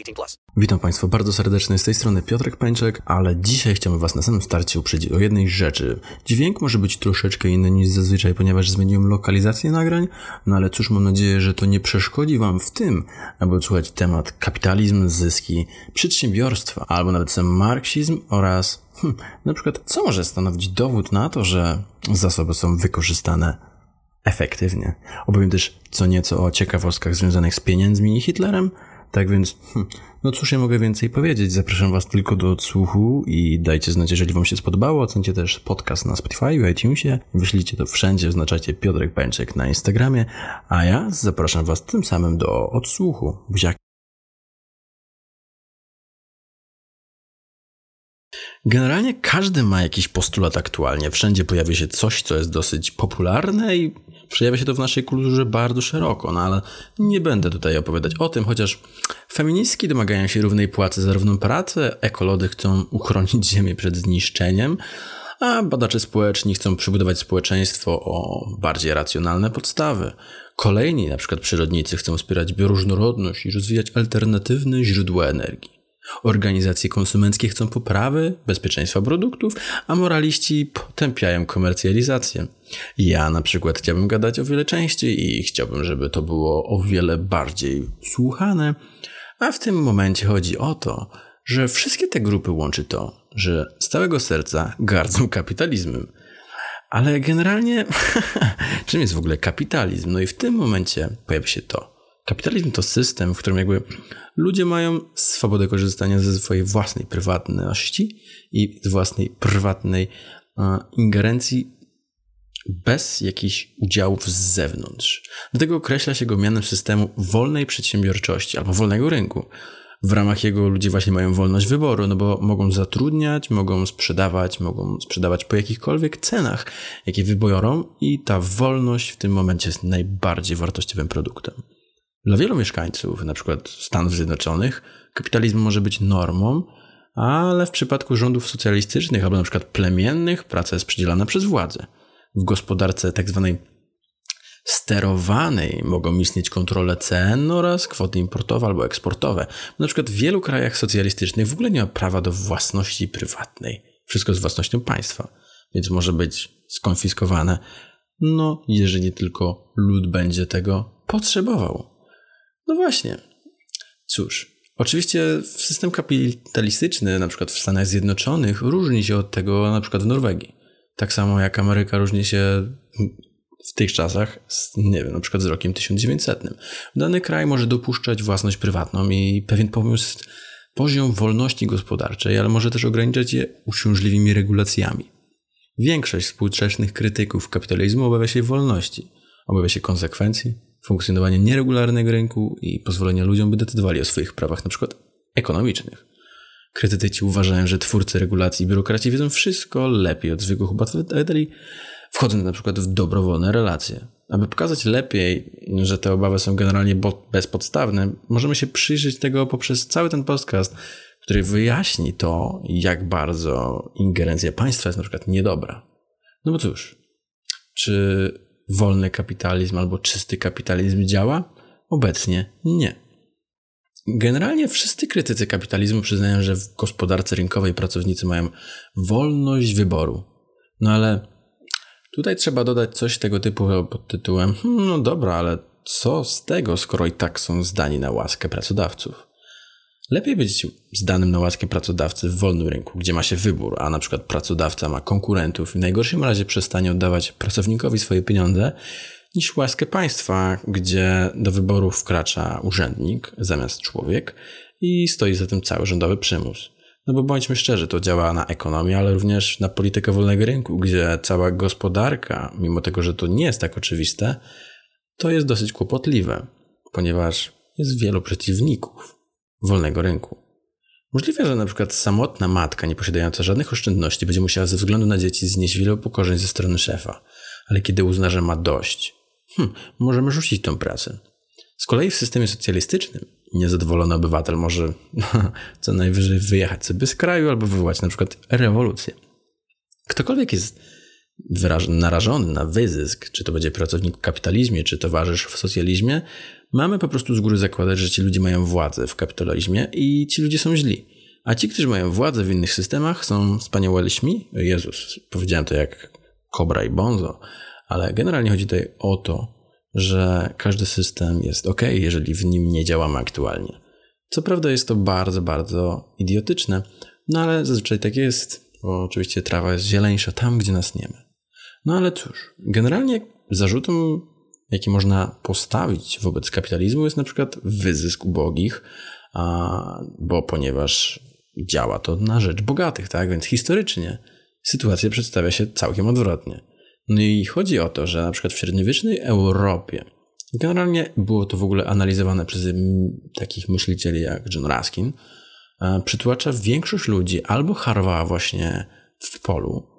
18 plus. Witam Państwa bardzo serdecznie z tej strony Piotrek Pęczek, ale dzisiaj chciałbym Was na samym starcie uprzedzić o jednej rzeczy. Dźwięk może być troszeczkę inny niż zazwyczaj, ponieważ zmieniłem lokalizację nagrań, no ale cóż, mam nadzieję, że to nie przeszkodzi Wam w tym, aby odsłuchać temat kapitalizm, zyski, przedsiębiorstwa, albo nawet sam marksizm oraz Hmm, na przykład, co może stanowić dowód na to, że zasoby są wykorzystane efektywnie? Opowiem też co nieco o ciekawostkach związanych z pieniędzmi i Hitlerem. Tak więc, hmm, no cóż ja mogę więcej powiedzieć? Zapraszam Was tylko do odsłuchu i dajcie znać, jeżeli Wam się spodobało. Ocencie też podcast na Spotify, iTunesie. Wyślijcie to wszędzie, oznaczacie Piotrek Pęczek na Instagramie, a ja zapraszam Was tym samym do odsłuchu. Buziaki. Generalnie każdy ma jakiś postulat aktualnie. Wszędzie pojawia się coś, co jest dosyć popularne i przejawia się to w naszej kulturze bardzo szeroko, no ale nie będę tutaj opowiadać o tym, chociaż feministki domagają się równej płacy za równą pracę, ekolody chcą uchronić Ziemię przed zniszczeniem, a badacze społeczni chcą przybudować społeczeństwo o bardziej racjonalne podstawy. Kolejni, na przykład przyrodnicy, chcą wspierać bioróżnorodność i rozwijać alternatywne źródła energii. Organizacje konsumenckie chcą poprawy bezpieczeństwa produktów, a moraliści potępiają komercjalizację. Ja na przykład chciałbym gadać o wiele częściej i chciałbym, żeby to było o wiele bardziej słuchane, a w tym momencie chodzi o to, że wszystkie te grupy łączy to, że z całego serca gardzą kapitalizmem. Ale generalnie, czym jest w ogóle kapitalizm? No i w tym momencie pojawia się to. Kapitalizm to system, w którym jakby ludzie mają swobodę korzystania ze swojej własnej prywatności i z własnej prywatnej e, ingerencji bez jakichś udziałów z zewnątrz. Dlatego określa się go mianem systemu wolnej przedsiębiorczości albo wolnego rynku. W ramach jego ludzie właśnie mają wolność wyboru, no bo mogą zatrudniać, mogą sprzedawać, mogą sprzedawać po jakichkolwiek cenach, jakie wybiorą i ta wolność w tym momencie jest najbardziej wartościowym produktem. Dla wielu mieszkańców, przykład Stanów Zjednoczonych, kapitalizm może być normą, ale w przypadku rządów socjalistycznych albo przykład plemiennych praca jest przydzielana przez władzę. W gospodarce. Tak sterowanej mogą istnieć kontrole cen oraz kwoty importowe albo eksportowe. Na przykład w wielu krajach socjalistycznych w ogóle nie ma prawa do własności prywatnej. Wszystko jest własnością państwa, więc może być skonfiskowane. No, jeżeli tylko lud będzie tego potrzebował. No właśnie. Cóż, oczywiście system kapitalistyczny, na przykład w Stanach Zjednoczonych, różni się od tego na przykład w Norwegii. Tak samo jak Ameryka różni się w tych czasach, z, nie wiem, na przykład z rokiem 1900. Dany kraj może dopuszczać własność prywatną i pewien pomysł poziom wolności gospodarczej, ale może też ograniczać je uciążliwymi regulacjami. Większość współczesnych krytyków kapitalizmu obawia się wolności, obawia się konsekwencji, funkcjonowania nieregularnego rynku i pozwolenia ludziom, by decydowali o swoich prawach, na przykład ekonomicznych. Krytycy uważają, że twórcy regulacji i biurokraci wiedzą wszystko lepiej od zwykłych obywateli, wchodząc na przykład w dobrowolne relacje. Aby pokazać lepiej, że te obawy są generalnie bezpodstawne, możemy się przyjrzeć tego poprzez cały ten podcast, który wyjaśni to, jak bardzo ingerencja państwa jest na przykład niedobra. No bo cóż, czy wolny kapitalizm albo czysty kapitalizm działa? Obecnie nie. Generalnie wszyscy krytycy kapitalizmu przyznają, że w gospodarce rynkowej pracownicy mają wolność wyboru. No ale tutaj trzeba dodać coś tego typu pod tytułem: hmm, no dobra, ale co z tego, skoro i tak są zdani na łaskę pracodawców? Lepiej być zdanym na łaskę pracodawcy w wolnym rynku, gdzie ma się wybór, a na przykład pracodawca ma konkurentów i w najgorszym razie przestanie oddawać pracownikowi swoje pieniądze, niż łaskę państwa, gdzie do wyboru wkracza urzędnik zamiast człowiek i stoi za tym cały rządowy przymus. No bo bądźmy szczerzy, to działa na ekonomię, ale również na politykę wolnego rynku, gdzie cała gospodarka, mimo tego, że to nie jest tak oczywiste, to jest dosyć kłopotliwe, ponieważ jest wielu przeciwników wolnego rynku. Możliwe, że przykład samotna matka, nie posiadająca żadnych oszczędności, będzie musiała ze względu na dzieci znieść wiele upokorzeń ze strony szefa, ale kiedy uzna, że ma dość, hmm, możemy rzucić tą pracę. Z kolei w systemie socjalistycznym niezadowolony obywatel może co najwyżej wyjechać sobie z kraju albo wywołać przykład rewolucję. Ktokolwiek jest narażony na wyzysk, czy to będzie pracownik w kapitalizmie, czy towarzysz w socjalizmie, mamy po prostu z góry zakładać, że ci ludzie mają władzę w kapitalizmie i ci ludzie są źli. A ci, którzy mają władzę w innych systemach, są wspaniałymi. Jezus, powiedziałem to jak Kobra i Bonzo, ale generalnie chodzi tutaj o to, że każdy system jest ok, jeżeli w nim nie działamy aktualnie. Co prawda jest to bardzo, bardzo idiotyczne, no ale zazwyczaj tak jest, bo oczywiście trawa jest zieleńsza tam, gdzie nas nie ma. No ale cóż, generalnie zarzutem, jaki można postawić wobec kapitalizmu, jest na przykład wyzysk ubogich, bo ponieważ działa to na rzecz bogatych, tak? Więc historycznie sytuacja przedstawia się całkiem odwrotnie. No i chodzi o to, że na przykład w średniowiecznej Europie generalnie było to w ogóle analizowane przez takich myślicieli jak John Ruskin, przytłacza większość ludzi albo harwała właśnie w polu,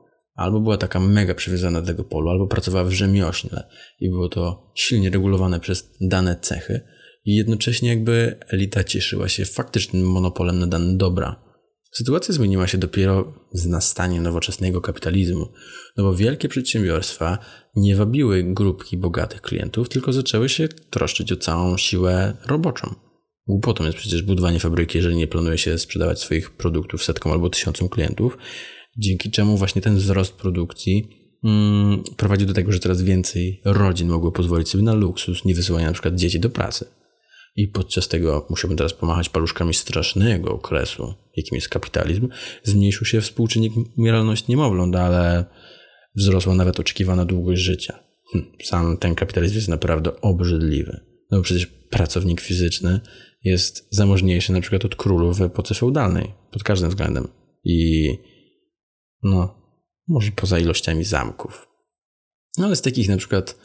albo była taka mega przywiązana do tego polu, albo pracowała w rzemiośle i było to silnie regulowane przez dane cechy i jednocześnie jakby elita cieszyła się faktycznym monopolem na dane dobra. Sytuacja zmieniła się dopiero z nastaniem nowoczesnego kapitalizmu, no bo wielkie przedsiębiorstwa nie wabiły grupki bogatych klientów, tylko zaczęły się troszczyć o całą siłę roboczą. Głupotą jest przecież budowanie fabryki, jeżeli nie planuje się sprzedawać swoich produktów setkom albo tysiącom klientów, dzięki czemu właśnie ten wzrost produkcji mm, prowadzi do tego, że coraz więcej rodzin mogło pozwolić sobie na luksus, nie wysyłania na przykład dzieci do pracy. I podczas tego, musiałbym teraz pomachać paluszkami strasznego okresu, jakim jest kapitalizm, zmniejszył się współczynnik umieralności niemowląt, ale wzrosła nawet oczekiwana długość życia. Hm, sam ten kapitalizm jest naprawdę obrzydliwy. No bo przecież pracownik fizyczny jest zamożniejszy na przykład od królów w epoce feudalnej, pod każdym względem. I no, może poza ilościami zamków. No ale z takich na przykład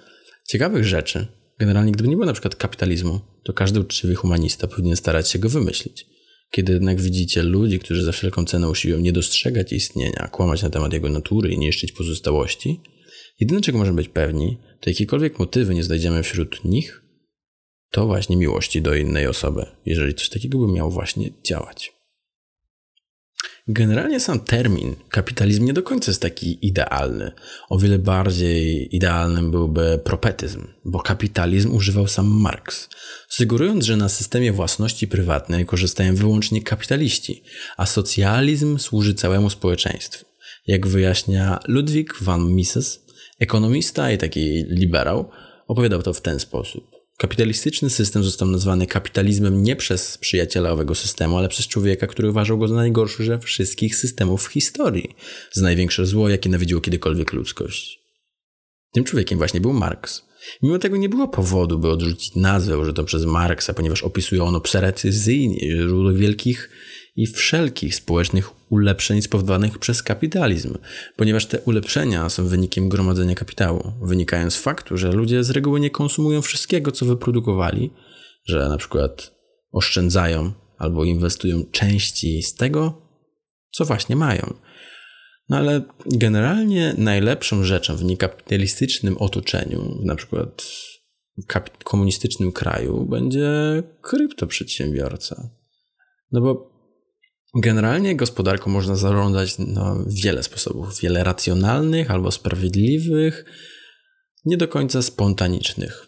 ciekawych rzeczy, generalnie gdyby nie było na przykład kapitalizmu, to każdy uczciwy humanista powinien starać się go wymyślić. Kiedy jednak widzicie ludzi, którzy za wszelką cenę usiłują nie dostrzegać istnienia, kłamać na temat jego natury i niszczyć pozostałości, jedyne czego możemy być pewni, to jakiekolwiek motywy nie znajdziemy wśród nich, to właśnie miłości do innej osoby, jeżeli coś takiego by miało właśnie działać. Generalnie sam termin kapitalizm nie do końca jest taki idealny. O wiele bardziej idealnym byłby propetyzm, bo kapitalizm używał sam Marx, sugerując, że na systemie własności prywatnej korzystają wyłącznie kapitaliści, a socjalizm służy całemu społeczeństwu. Jak wyjaśnia Ludwig van Mises, ekonomista i taki liberał, opowiadał to w ten sposób. Kapitalistyczny system został nazwany kapitalizmem nie przez przyjaciela owego systemu, ale przez człowieka, który uważał go za najgorszy ze wszystkich systemów w historii, za największe zło, jakie nawiedziło kiedykolwiek ludzkość. Tym człowiekiem właśnie był Marx. Mimo tego nie było powodu, by odrzucić nazwę użytą przez Marksa, ponieważ opisuje ono precyzyjnie źródło wielkich i wszelkich społecznych ulepszeń spowodowanych przez kapitalizm, ponieważ te ulepszenia są wynikiem gromadzenia kapitału, wynikają z faktu, że ludzie z reguły nie konsumują wszystkiego, co wyprodukowali, że na przykład oszczędzają albo inwestują części z tego, co właśnie mają. No ale generalnie najlepszą rzeczą w niekapitalistycznym otoczeniu, na przykład komunistycznym kraju, będzie kryptoprzedsiębiorca. No bo Generalnie gospodarką można zarządzać no, wiele sposobów, wiele racjonalnych albo sprawiedliwych, nie do końca spontanicznych.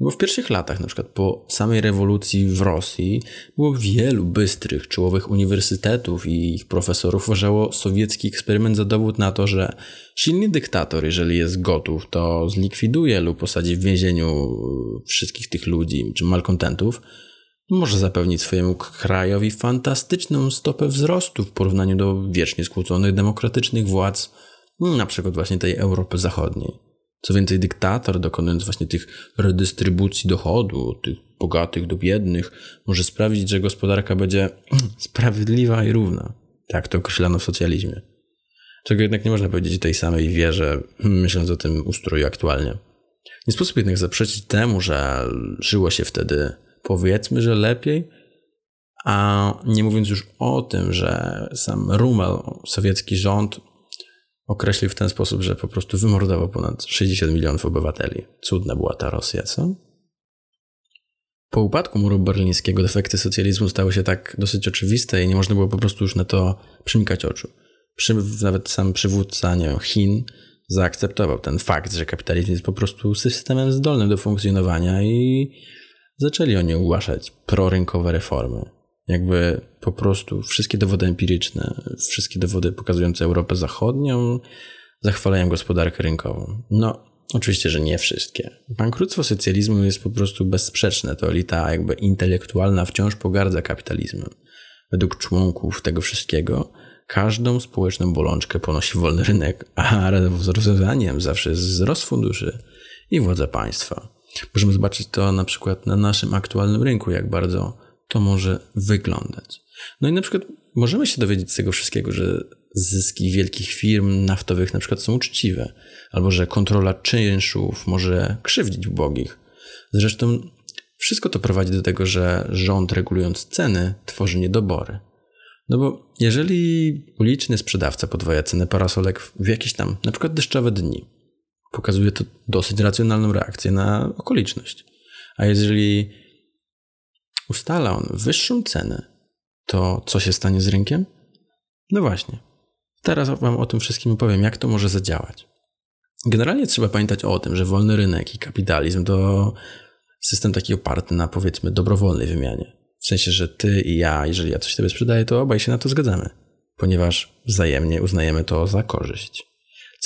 Bo w pierwszych latach, na przykład po samej rewolucji w Rosji, było wielu bystrych, czołowych uniwersytetów i ich profesorów uważało sowiecki eksperyment za dowód na to, że silny dyktator, jeżeli jest gotów, to zlikwiduje lub posadzi w więzieniu wszystkich tych ludzi czy malkontentów, może zapewnić swojemu krajowi fantastyczną stopę wzrostu w porównaniu do wiecznie skłóconych demokratycznych władz, na przykład właśnie tej Europy Zachodniej. Co więcej, dyktator, dokonując właśnie tych redystrybucji dochodu, od tych bogatych do biednych, może sprawić, że gospodarka będzie sprawiedliwa i równa. Tak to określano w socjalizmie. Czego jednak nie można powiedzieć tej samej wierze, myśląc o tym ustroju aktualnie. Nie sposób jednak zaprzeczyć temu, że żyło się wtedy, powiedzmy, że lepiej, a nie mówiąc już o tym, że sam Rumel, sowiecki rząd, określił w ten sposób, że po prostu wymordował ponad 60 milionów obywateli. Cudna była ta Rosja, co? Po upadku muru berlińskiego defekty socjalizmu stały się tak dosyć oczywiste i nie można było po prostu już na to przymykać oczu. Przy, nawet sam przywódca nie wiem, Chin zaakceptował ten fakt, że kapitalizm jest po prostu systemem zdolnym do funkcjonowania i zaczęli oni ogłaszać prorynkowe reformy. Jakby po prostu wszystkie dowody empiryczne, wszystkie dowody pokazujące Europę Zachodnią zachwalają gospodarkę rynkową. No, oczywiście, że nie wszystkie. Bankructwo socjalizmu jest po prostu bezsprzeczne. To elita jakby intelektualna wciąż pogardza kapitalizmem. Według członków tego wszystkiego każdą społeczną bolączkę ponosi wolny rynek, a rozwiązaniem zawsze jest wzrost funduszy i władza państwa. Możemy zobaczyć to na przykład na naszym aktualnym rynku, jak bardzo to może wyglądać. No i na przykład możemy się dowiedzieć z tego wszystkiego, że zyski wielkich firm naftowych na przykład są uczciwe, albo że kontrola czynszów może krzywdzić ubogich. Zresztą wszystko to prowadzi do tego, że rząd regulując ceny tworzy niedobory. No bo jeżeli uliczny sprzedawca podwaja cenę parasolek w jakieś tam, na przykład deszczowe dni, pokazuje to dosyć racjonalną reakcję na okoliczność. A jeżeli ustala on wyższą cenę, to co się stanie z rynkiem? No właśnie. Teraz Wam o tym wszystkim opowiem, jak to może zadziałać. Generalnie trzeba pamiętać o tym, że wolny rynek i kapitalizm to system taki oparty na powiedzmy dobrowolnej wymianie. W sensie, że ty i ja, jeżeli ja coś tobie sprzedaję, to obaj się na to zgadzamy, ponieważ wzajemnie uznajemy to za korzyść.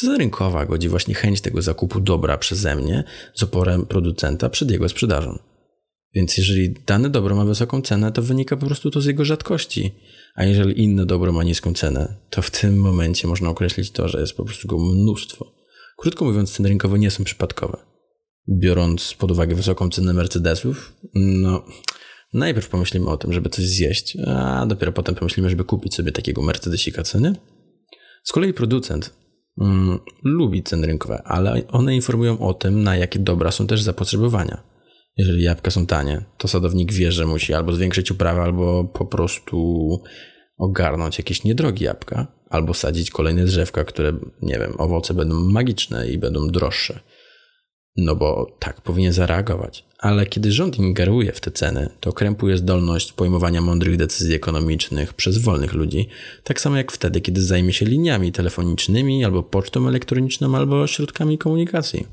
Cena rynkowa godzi właśnie chęć tego zakupu dobra przeze mnie z oporem producenta przed jego sprzedażą. Więc jeżeli dane dobro ma wysoką cenę, to wynika po prostu to z jego rzadkości. A jeżeli inne dobro ma niską cenę, to w tym momencie można określić to, że jest po prostu go mnóstwo. Krótko mówiąc, ceny rynkowe nie są przypadkowe. Biorąc pod uwagę wysoką cenę Mercedesów, no najpierw pomyślimy o tym, żeby coś zjeść, a dopiero potem pomyślimy, żeby kupić sobie takiego Mercedesika ceny. Z kolei producent mm, lubi ceny rynkowe, ale one informują o tym, na jakie dobra są też zapotrzebowania. Jeżeli jabłka są tanie, to sadownik wie, że musi albo zwiększyć uprawę, albo po prostu ogarnąć jakieś niedrogie jabłka, albo sadzić kolejne drzewka, które, nie wiem, owoce będą magiczne i będą droższe. No bo tak powinien zareagować. Ale kiedy rząd ingeruje w te ceny, to krępuje zdolność pojmowania mądrych decyzji ekonomicznych przez wolnych ludzi, tak samo jak wtedy, kiedy zajmie się liniami telefonicznymi, albo pocztą elektroniczną, albo środkami komunikacji.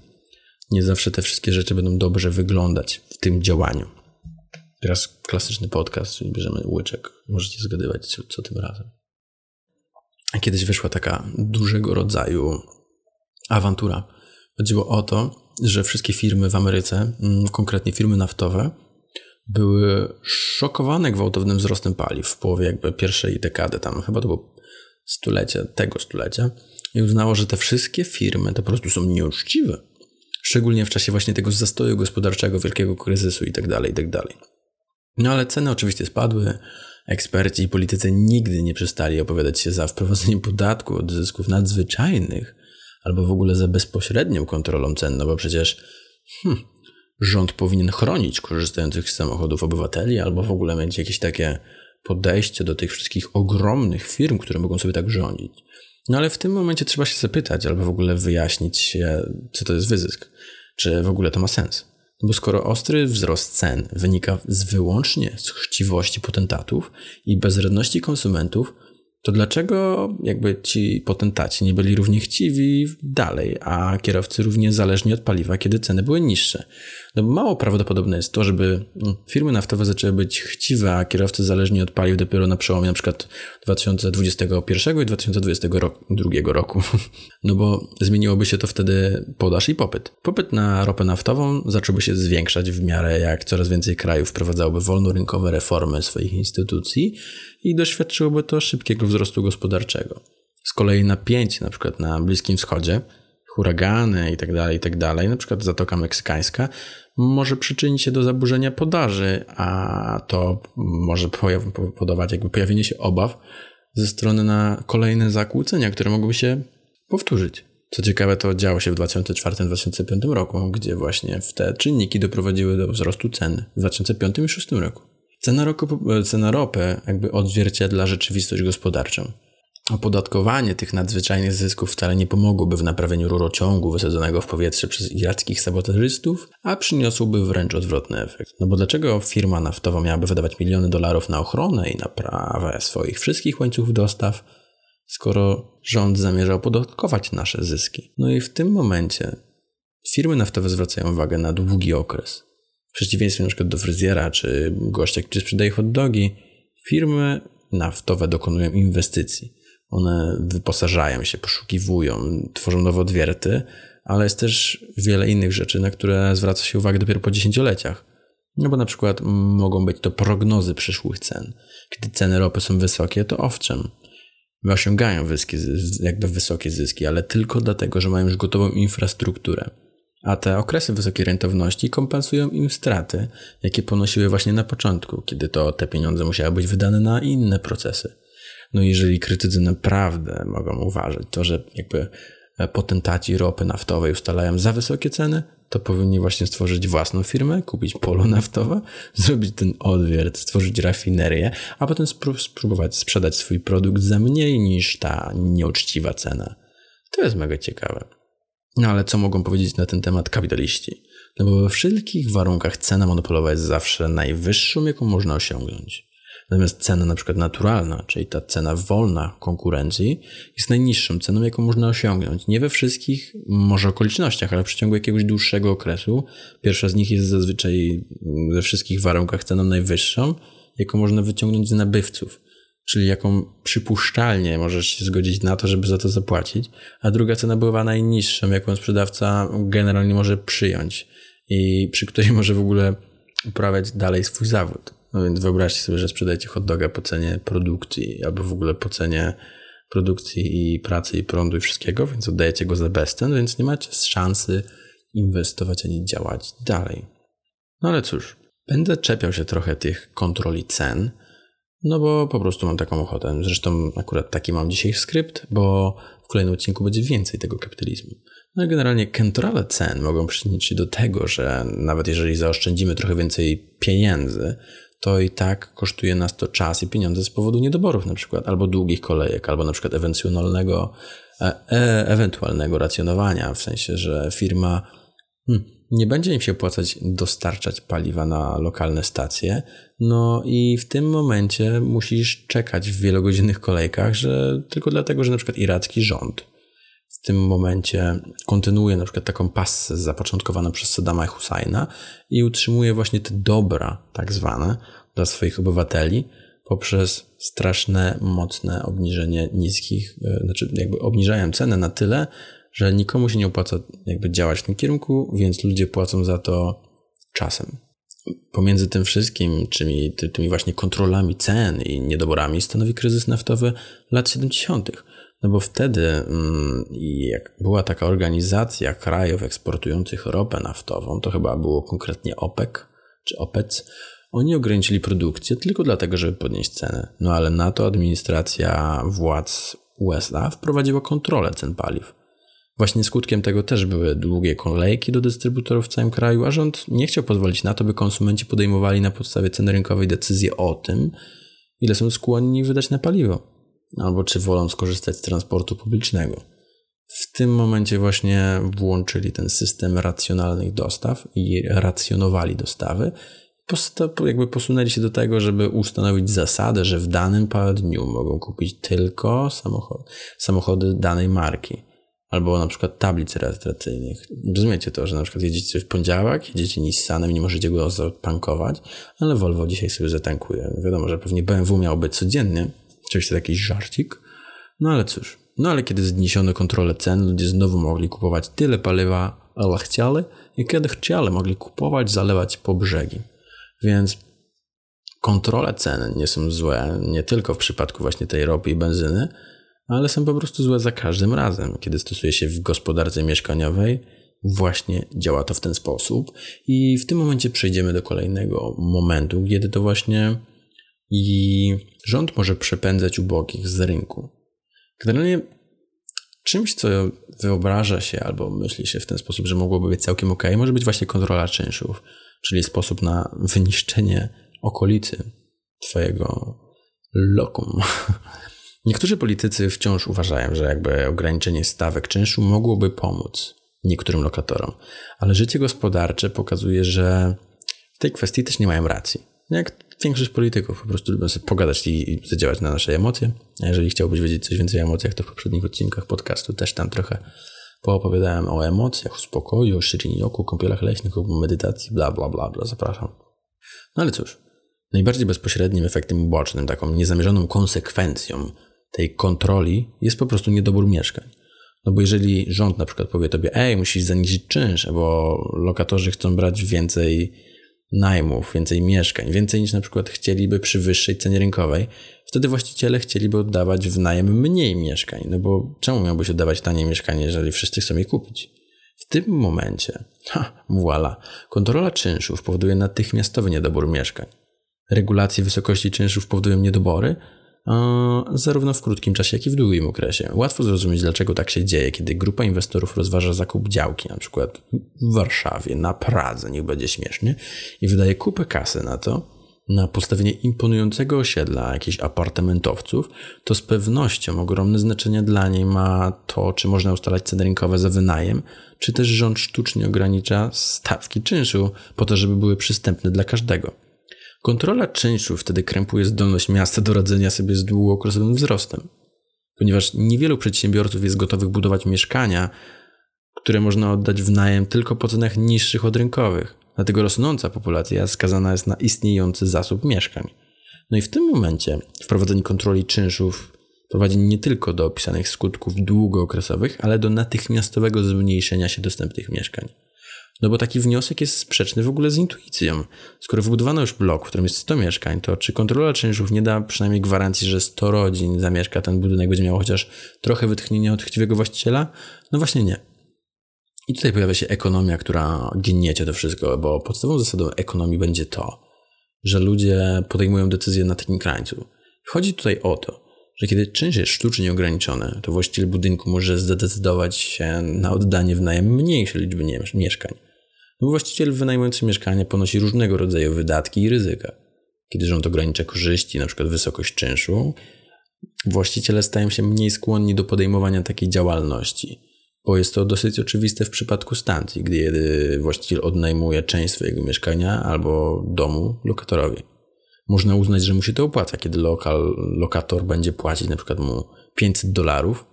Nie zawsze te wszystkie rzeczy będą dobrze wyglądać w tym działaniu. Teraz klasyczny podcast, czyli bierzemy łyczek. Możecie zgadywać, co, tym razem. Kiedyś wyszła taka dużego rodzaju awantura. Chodziło o to, że wszystkie firmy w Ameryce, mm, konkretnie firmy naftowe, były szokowane gwałtownym wzrostem paliw w połowie jakby pierwszej dekady, tam chyba to było stulecia, tego stulecia, i uznało, że te wszystkie firmy to po prostu są nieuczciwe. Szczególnie w czasie właśnie tego zastoju gospodarczego, wielkiego kryzysu itd., tak itd. Tak no ale ceny oczywiście spadły. Eksperci i politycy nigdy nie przestali opowiadać się za wprowadzeniem podatku od zysków nadzwyczajnych albo w ogóle za bezpośrednią kontrolą cen, no bo przecież hmm, rząd powinien chronić korzystających z samochodów obywateli albo w ogóle mieć jakieś takie podejście do tych wszystkich ogromnych firm, które mogą sobie tak rządzić. No ale w tym momencie trzeba się zapytać albo w ogóle wyjaśnić się, co to jest wyzysk, czy w ogóle to ma sens. No bo skoro ostry wzrost cen wynika z wyłącznie z chciwości potentatów i bezradności konsumentów, to dlaczego jakby ci potentaci nie byli równie chciwi dalej, a kierowcy równie zależni od paliwa, kiedy ceny były niższe? No bo mało prawdopodobne jest to, żeby mm, firmy naftowe zaczęły być chciwe, a kierowcy zależni od paliw dopiero na przełomie przykład 2021 i 2022 roku. No bo zmieniłoby się to wtedy podaż i popyt. Popyt na ropę naftową zacząłby się zwiększać w miarę jak coraz więcej krajów wprowadzałoby wolnorynkowe reformy swoich instytucji i doświadczyłoby to szybkiego wzrostu gospodarczego. Z kolei napięcie na przykład na Bliskim Wschodzie, huragany i tak dalej, i tak na przykład Zatoka Meksykańska, może przyczynić się do zaburzenia podaży, a to może powodować jakby pojawienie się obaw ze strony na kolejne zakłócenia, które mogłyby się powtórzyć. Co ciekawe, to działo się w 2004-2005 roku, gdzie właśnie te czynniki doprowadziły do wzrostu cen w 2005 i 2006 roku. Cena, roku, cena ropy jakby odzwierciedla rzeczywistość gospodarczą. Opodatkowanie tych nadzwyczajnych zysków wcale nie pomogłoby w naprawieniu rurociągu wysadzonego w powietrze przez irackich sabotażystów, a przyniosłoby wręcz odwrotny efekt. No bo dlaczego firma naftowa miałaby wydawać miliony dolarów na ochronę i naprawę swoich wszystkich łańcuchów dostaw, skoro rząd zamierza opodatkować nasze zyski? No i w tym momencie firmy naftowe zwracają uwagę na długi okres. W przeciwieństwie przykład do fryzjera czy gościa, który sprzedaje hot dogi, firmy naftowe dokonują inwestycji one wyposażają się, poszukiwują, tworzą nowe odwierty, ale jest też wiele innych rzeczy, na które zwraca się uwagę dopiero po dziesięcioleciach. No bo na przykład mogą być to prognozy przyszłych cen. Kiedy ceny ropy są wysokie, to owszem, osiągają jakby wysokie zyski, ale tylko dlatego, że mają już gotową infrastrukturę. A te okresy wysokiej rentowności kompensują im straty, jakie ponosiły właśnie na początku, kiedy to te pieniądze musiały być wydane na inne procesy. No jeżeli krytycy naprawdę mogą uważać to, że jakby e, potentaci ropy naftowej ustalają za wysokie ceny, to powinni właśnie stworzyć własną firmę, kupić polo naftowe, zrobić ten odwiert, stworzyć rafinerię, a potem spróbować sprzedać swój produkt za mniej niż ta nieuczciwa cena. To jest mega ciekawe. No ale co mogą powiedzieć na ten temat kapitaliści? No bo we wszelkich warunkach cena monopolowa jest zawsze najwyższą, jaką można osiągnąć. Natomiast cena na przykład naturalna, czyli ta cena wolna konkurencji, jest najniższą ceną, jaką można osiągnąć. Nie we wszystkich, może okolicznościach, ale w przeciągu jakiegoś dłuższego okresu. Pierwsza z nich jest zazwyczaj we wszystkich warunkach ceną najwyższą, jaką można wyciągnąć z nabywców. Czyli jaką przypuszczalnie możesz się zgodzić na to, żeby za to zapłacić, a druga cena była najniższą, jaką sprzedawca generalnie może przyjąć i przy której może w ogóle uprawiać dalej swój zawód. No więc wyobraźcie sobie, że sprzedajecie hot doga po cenie produkcji albo w ogóle po cenie produkcji i pracy i prądu i wszystkiego, więc oddajecie go za bezcen, więc nie macie szansy inwestować ani działać dalej. No ale cóż, będę czepiał się trochę tych kontroli cen, no bo po prostu mam taką ochotę. Zresztą akurat taki mam dzisiaj skrypt, bo w kolejnym odcinku będzie więcej tego kapitalizmu. No i generalnie kontrole cen mogą przyczynić się do tego, że nawet jeżeli zaoszczędzimy trochę więcej pieniędzy, to i tak kosztuje nas to czas i pieniądze z powodu niedoborów na przykład, albo długich kolejek, albo na przykład ewencjonalnego, e, e, ewentualnego racjonowania, w sensie, że firma hmm, nie będzie im się opłacać dostarczać paliwa na lokalne stacje, no i w tym momencie musisz czekać w wielogodzinnych kolejkach, że tylko dlatego, że na przykład iracki rząd w tym momencie kontynuuje na przykład taką passę zapoczątkowaną przez Saddama Husajna i utrzymuje właśnie te dobra tak zwane dla swoich obywateli poprzez straszne, mocne obniżenie niskich, e, znaczy jakby obniżają cenę na tyle, że nikomu się nie opłaca jakby działać w tym kierunku, więc ludzie płacą za to czasem. Pomiędzy tym wszystkim, czymi, tymi właśnie kontrolami cen i niedoborami stanowi kryzys naftowy lat 70., no bo wtedy mm, jak była taka organizacja krajów eksportujących ropę naftową, to chyba było konkretnie OPEC czy OPEC, oni ograniczyli produkcję tylko dlatego, żeby podnieść cenę. No ale na to administracja władz USA wprowadziła kontrolę cen paliw. Właśnie skutkiem tego też były długie kolejki do dystrybutorów w całym kraju, a rząd nie chciał pozwolić na to, by konsumenci podejmowali na podstawie ceny rynkowej decyzje o tym, ile są skłonni wydać na paliwo albo czy wolą skorzystać z transportu publicznego. W tym momencie właśnie włączyli ten system racjonalnych dostaw i racjonowali dostawy. postop, jakby posunęli się do tego, żeby ustanowić zasadę, że w danym dniu mogą kupić tylko samochody, samochody danej marki. Albo na przykład tablic rejestracyjnych. Rozumiecie to, że na przykład jedziecie w poniedziałek, jedziecie Nissanem i nie możecie go zatankować, ale Volvo dzisiaj sobie zatankuje. Wiadomo, że pewnie BMW miało być codziennie, oczywiście taki żarcik, no ale cóż. No ale kiedy zniesiono kontrolę cen, ludzie znowu mogli kupować tyle paliwa, ile chcieli i kiedy chcieli, mogli kupować, zalewać po brzegi. Więc kontrole cen nie są złe, nie tylko w przypadku właśnie tej ropy i benzyny, ale są po prostu złe za każdym razem. Kiedy stosuje się w gospodarce mieszkaniowej, właśnie działa to w ten sposób. I w tym momencie przejdziemy do kolejnego momentu, kiedy to właśnie i rząd może przepędzać ubogich z rynku. Generalnie czymś, co wyobraża się albo myśli się w ten sposób, że mogłoby być całkiem ok, może być właśnie kontrola czynszów, czyli sposób na wyniszczenie okolicy Twojego lokum. Niektórzy politycy wciąż uważają, że jakby ograniczenie stawek czynszu mogłoby pomóc niektórym lokatorom, ale życie gospodarcze pokazuje, że w tej kwestii też nie mają racji. Jak większość polityków po prostu lubią sobie pogadać i zadziałać na nasze emocje. A jeżeli chciałbyś wiedzieć coś więcej o emocjach, to w poprzednich odcinkach podcastu też tam trochę poopowiadałem o emocjach, o spokoju, o Shirin-yoku, kąpielach leśnych, o medytacji, bla, bla, bla, bla. Zapraszam. No ale cóż, najbardziej bezpośrednim efektem ubocznym, taką niezamierzoną konsekwencją tej kontroli jest po prostu niedobór mieszkań. No bo jeżeli rząd na przykład powie tobie, ej, musisz zaniżyć czynsz, bo lokatorzy chcą brać więcej najmów, więcej mieszkań, więcej niż na przykład chcieliby przy wyższej cenie rynkowej, wtedy właściciele chcieliby oddawać w najem mniej mieszkań. No bo czemu miałbyś oddawać tanie mieszkanie, jeżeli wszyscy chcą je kupić? W tym momencie, ha, voila, kontrola czynszów powoduje natychmiastowy niedobór mieszkań. Regulacje wysokości czynszów powodują niedobory, zarówno w krótkim czasie, jak i w długim okresie. Łatwo zrozumieć, dlaczego tak się dzieje, kiedy grupa inwestorów rozważa zakup działki, na przykład w Warszawie, na Pradze, niech będzie śmiesznie, i wydaje kupę kasy na to, na postawienie imponującego osiedla jakichś apartamentowców, to z pewnością ogromne znaczenie dla niej ma to, czy można ustalać ceny rynkowe za wynajem, czy też rząd sztucznie ogranicza stawki czynszu po to, żeby były przystępne dla każdego. Kontrola czynszu wtedy krępuje zdolność miasta do radzenia sobie z długookresowym wzrostem, ponieważ niewielu przedsiębiorców jest gotowych budować mieszkania, które można oddać w najem tylko po cenach niższych od rynkowych. Dlatego rosnąca populacja skazana jest na istniejący zasób mieszkań. No i w tym momencie wprowadzenie kontroli czynszów prowadzi nie tylko do opisanych skutków długookresowych, ale do natychmiastowego zmniejszenia się dostępnych mieszkań. No bo taki wniosek jest sprzeczny w ogóle z intuicją. Skoro wybudowano już blok, w którym jest 100 mieszkań, to czy kontrola czynszów nie da przynajmniej gwarancji, że 100 rodzin zamieszka ten budynek, będzie miało chociaż trochę wytchnienia od chciwego właściciela? No właśnie nie. I tutaj pojawia się ekonomia, która gniecie to wszystko, bo podstawową zasadą ekonomii będzie to, że ludzie podejmują decyzje na takim krańcu. Chodzi tutaj o to, że kiedy czynsz jest sztucznie ograniczony, to właściciel budynku może zdecydować się na oddanie w najem mniejszej liczby mieszkań. No właściciel wynajmujący mieszkanie ponosi różnego rodzaju wydatki i ryzyka. Kiedy rząd ogranicza korzyści, np. wysokość czynszu, właściciele stają się mniej skłonni do podejmowania takiej działalności, bo jest to dosyć oczywiste w przypadku stacji, gdy właściciel odnajmuje część swojego mieszkania albo domu lokatorowi. Można uznać, że mu się to opłaca, kiedy lokal, lokator będzie płacić przykład mu 500 dolarów,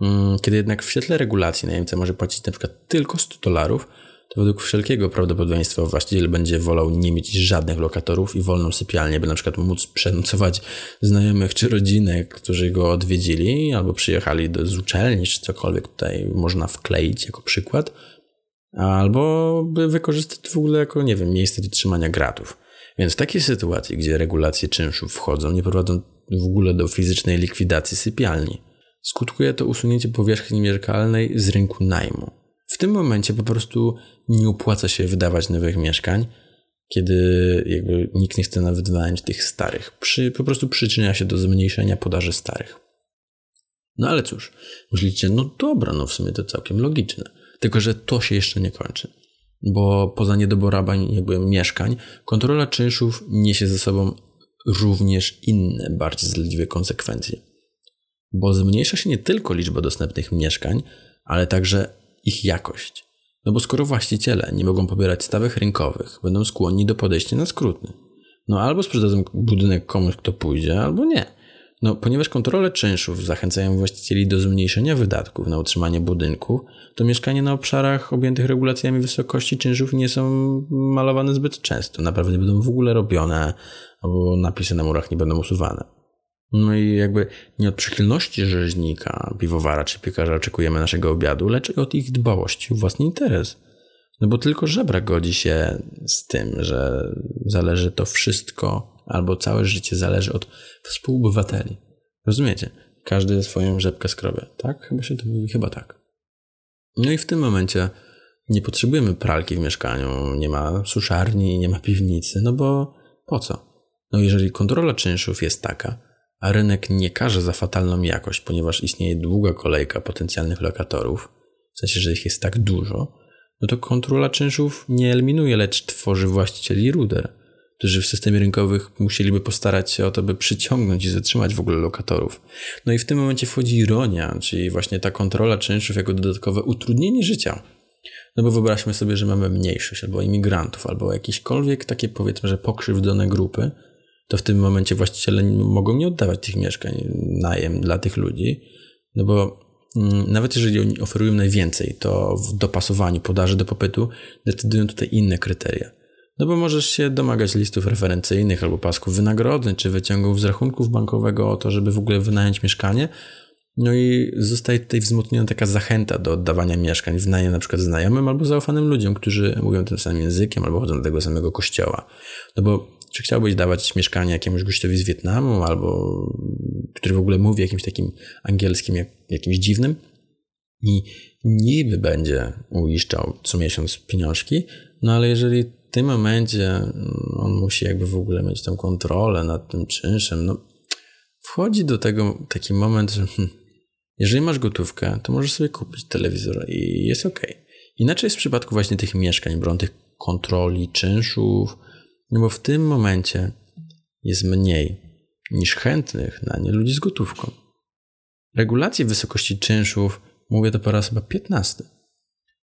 mm, kiedy jednak w świetle regulacji najemca może płacić przykład tylko 100 dolarów, to według wszelkiego prawdopodobieństwa właściciel będzie wolał nie mieć żadnych lokatorów i wolną sypialnię, by na przykład móc przenocować znajomych czy rodzinę, którzy go odwiedzili albo przyjechali do, z uczelni, czy cokolwiek tutaj można wkleić jako przykład, albo by wykorzystać w ogóle jako, nie wiem, miejsce do trzymania gratów. Więc w takiej sytuacji, gdzie regulacje czynszów wchodzą, nie prowadzą w ogóle do fizycznej likwidacji sypialni. Skutkuje to usunięcie powierzchni mieszkalnej z rynku najmu. W tym momencie po prostu nie opłaca się wydawać nowych mieszkań, kiedy jakby nikt nie chce nawet wynająć tych starych. Przy, po prostu przyczynia się do zmniejszenia podaży starych. No ale cóż, myślicie, no dobra, no w sumie to całkiem logiczne. Tylko, że to się jeszcze nie kończy. Bo poza niedoborami jakby mieszkań, kontrola czynszów niesie ze sobą również inne, bardziej zledliwe konsekwencje. Bo zmniejsza się nie tylko liczba dostępnych mieszkań, ale także ich jakość. No bo skoro właściciele nie mogą pobierać stawek rynkowych, będą skłonni do podejścia na skróty. No albo sprzedadzą budynek komuś, kto pójdzie, albo nie. No, ponieważ kontrole czynszów zachęcają właścicieli do zmniejszenia wydatków na utrzymanie budynków, to mieszkania na obszarach objętych regulacjami wysokości czynszów nie są malowane zbyt często. Naprawdę nie będą w ogóle robione, albo napisy na murach nie będą usuwane. No i jakby nie od przychylności rzeźnika, piwowara czy piekarza oczekujemy naszego obiadu, lecz od ich dbałości o własny interes. No bo tylko żebra godzi się z tym, że zależy to wszystko, albo całe życie zależy od współobywateli. Rozumiecie? Każdy swoją rzepkę skrobie, tak? Chyba się to mówi, chyba tak. No i w tym momencie nie potrzebujemy pralki w mieszkaniu, nie ma suszarni, nie ma piwnicy, no bo po co? No jeżeli kontrola czynszów jest taka, a rynek nie każe za fatalną jakość, ponieważ istnieje długa kolejka potencjalnych lokatorów, w sensie, że ich jest tak dużo, no to kontrola czynszów nie eliminuje, lecz tworzy właścicieli ruder, którzy w systemie rynkowych musieliby postarać się o to, by przyciągnąć i zatrzymać w ogóle lokatorów. No i w tym momencie wchodzi ironia, czyli właśnie ta kontrola czynszów jako dodatkowe utrudnienie życia. No bo wyobraźmy sobie, że mamy mniejszość albo imigrantów, albo jakiekolwiek takie powiedzmy, że pokrzywdzone grupy, to w tym momencie właściciele mogą nie oddawać tych mieszkań najem dla tych ludzi, no bo mm, nawet jeżeli oni oferują najwięcej, to w dopasowaniu podaży do popytu decydują tutaj inne kryteria. No bo możesz się domagać listów referencyjnych albo pasków wynagrodzeń, czy wyciągów z rachunków bankowego o to, żeby w ogóle wynająć mieszkanie. No i zostaje tutaj wzmocniona taka zachęta do oddawania mieszkań w najem na przykład znajomym albo zaufanym ludziom, którzy mówią tym samym językiem albo chodzą do tego samego kościoła. No bo czy chciałbyś dawać mieszkanie jakiemuś gościowi z Wietnamu, albo który w ogóle mówi jakimś takim angielskim, jak, jakimś dziwnym i niby będzie uiszczał co miesiąc pieniążki, no ale jeżeli w tym momencie mm, on musi jakby w ogóle mieć tą kontrolę nad tym czynszem, no wchodzi do tego taki moment, że hmm, jeżeli masz gotówkę, to możesz sobie kupić telewizor i jest ok. Inaczej jest w przypadku właśnie tych mieszkań, bron tych kontroli czynszów, no bo w tym momencie jest mniej niż chętnych na nie ludzi z gotówką. Regulacje wysokości czynszów, mówię to po raz chyba 15.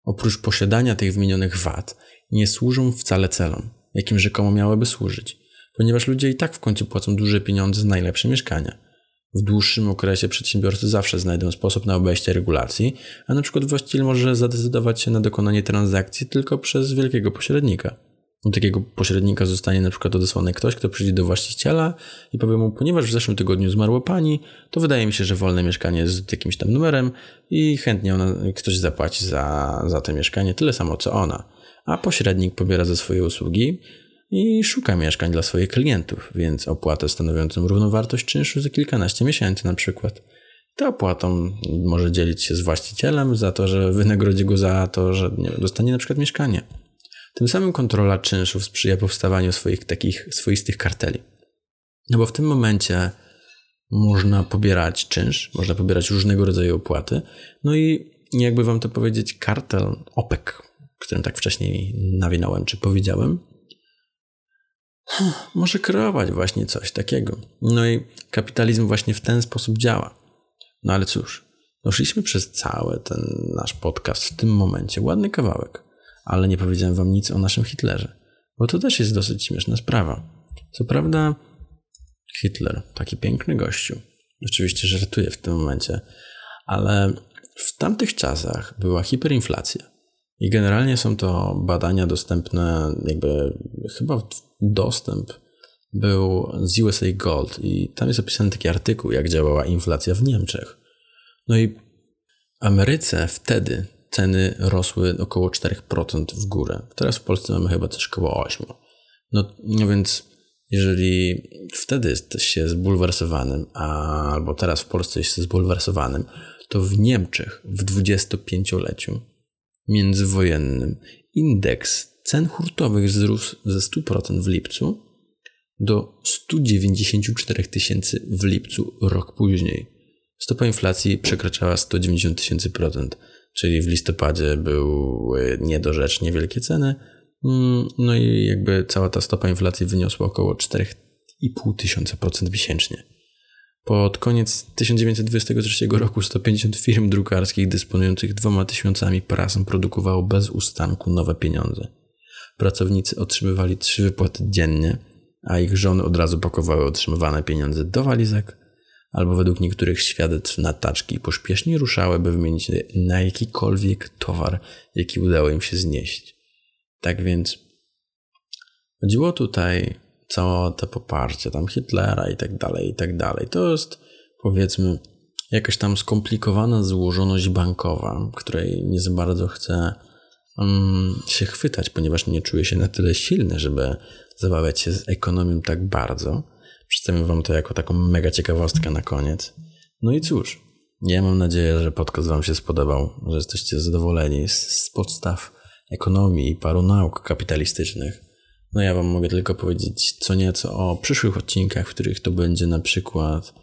Oprócz posiadania tych wymienionych wad, nie służą wcale celom, jakim rzekomo miałyby służyć, ponieważ ludzie i tak w końcu płacą duże pieniądze za najlepsze mieszkania. W dłuższym okresie przedsiębiorcy zawsze znajdą sposób na obejście regulacji, a na przykład właściciel może zadecydować się na dokonanie transakcji tylko przez wielkiego pośrednika. Do takiego pośrednika zostanie na przykład odesłany ktoś, kto przyjdzie do właściciela i powie mu, ponieważ w zeszłym tygodniu zmarła pani, to wydaje mi się, że wolne mieszkanie z jakimś tam numerem i chętnie ona, ktoś zapłaci za, za to mieszkanie tyle samo co ona. A pośrednik pobiera za swoje usługi i szuka mieszkań dla swoich klientów, więc opłatę stanowiącą równowartość czynszu za kilkanaście miesięcy na przykład. To opłatą może dzielić się z właścicielem za to, że wynagrodzi go za to, że nie, dostanie na przykład mieszkanie. Tym samym kontrola czynszów sprzyja powstawaniu swoich takich swoistych karteli. No bo w tym momencie można pobierać czynsz, można pobierać różnego rodzaju opłaty. No i jakby wam to powiedzieć, kartel OPEC, którym tak wcześniej nawinąłem czy powiedziałem, może kreować właśnie coś takiego. No i kapitalizm właśnie w ten sposób działa. No ale cóż, doszliśmy przez cały ten nasz podcast w tym momencie ładny kawałek ale nie powiedziałem wam nic o naszym Hitlerze, bo to też jest dosyć śmieszna sprawa. Co prawda, Hitler, taki piękny gościu, oczywiście żartuję w tym momencie, ale w tamtych czasach była hiperinflacja. I generalnie są to badania dostępne, jakby chyba dostęp był z USA Gold i tam jest opisany taki artykuł, jak działała inflacja w Niemczech. No i Ameryce wtedy ceny rosły około 4% w górę. Teraz w Polsce mamy chyba coś około 8%. No, no więc jeżeli wtedy jesteście zbulwersowanym, a, albo teraz w Polsce jesteście zbulwersowanym, to w Niemczech w 25-leciu międzywojennym indeks cen hurtowych wzrósł ze 100% w lipcu do 194 tysięcy w lipcu rok później. Stopa inflacji przekraczała 190 tysięcy procent czyli w listopadzie były niedorzecznie wielkie ceny. Mm, no i jakby cała ta stopa inflacji wyniosła około 4,5 tysiąca procent miesięcznie. Pod koniec 1923 roku 150 firm drukarskich dysponujących dwoma tysiącami prasem produkowało bez ustanku nowe pieniądze. Pracownicy otrzymywali trzy wypłaty dziennie, a ich żony od razu pakowały otrzymywane pieniądze do walizek, albo według niektórych świadectw na taczki pośpiesznie ruszały, by wymienić na jakikolwiek towar, jaki udało im się znieść. Tak więc chodziło tutaj całe to poparcie tam Hitlera i tak dalej, i tak dalej. To jest powiedzmy jakaś tam skomplikowana złożoność bankowa, której nie za bardzo chcę um, się chwytać, ponieważ nie czuję się na tyle silny, żeby zabawiać się z ekonomią tak bardzo. Przedstawię Wam to jako taką mega ciekawostkę na koniec. No i cóż, ja mam nadzieję, że podcast Wam się spodobał, że jesteście zadowoleni z, z podstaw ekonomii i paru nauk kapitalistycznych. No ja Wam mogę tylko powiedzieć co nieco o przyszłych odcinkach, w których to będzie na przykład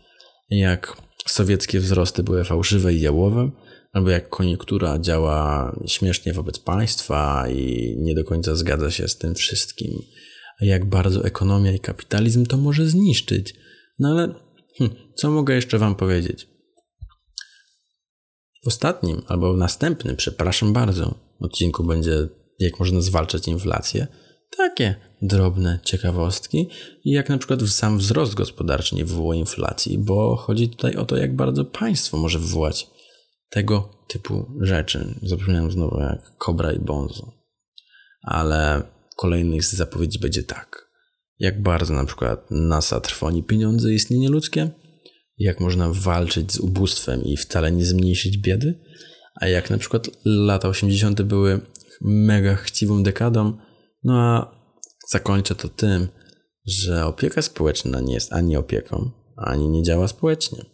jak sowieckie wzrosty były fałszywe i jałowe, albo jak koniunktura działa śmiesznie wobec państwa i nie do końca zgadza się z tym wszystkim, jak bardzo ekonomia i kapitalizm to może zniszczyć. No ale hm, co mogę jeszcze Wam powiedzieć? W ostatnim albo w następnym, przepraszam bardzo, odcinku będzie jak można zwalczać inflację. Takie drobne ciekawostki i jak na przykład sam wzrost gospodarczy nie wywoła inflacji, bo chodzi tutaj o to, jak bardzo państwo może wywołać tego typu rzeczy. Zapomniałem znowu jak Kobra i Bonzo. Ale kolejnych zapowiedzi będzie tak. Jak bardzo na przykład NASA trwoni pieniądze i istnienie ludzkie? Jak można walczyć z ubóstwem i wcale nie zmniejszyć biedy? A jak na przykład lata 80. były mega chciwą dekadą, no a zakończę to tym, że opieka społeczna nie jest ani opieką, ani nie działa społecznie.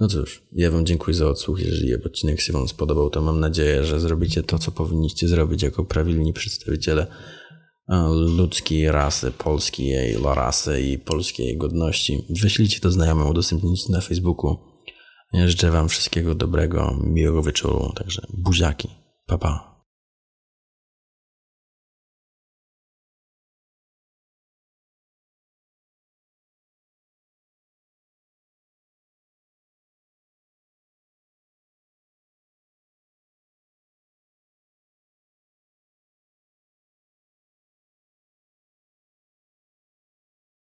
No cóż, ja Wam dziękuję za odsłuch. Jeżeli odcinek się Wam spodobał, to mam nadzieję, że zrobicie to, co powinniście zrobić jako prawilni przedstawiciele ludzkiej rasy, polskiej rasy i polskiej godności. Wyślijcie to znajomym, udostępnijcie na Facebooku. Życzę Wam wszystkiego dobrego, miłego wieczoru, także buziaki. Pa, pa.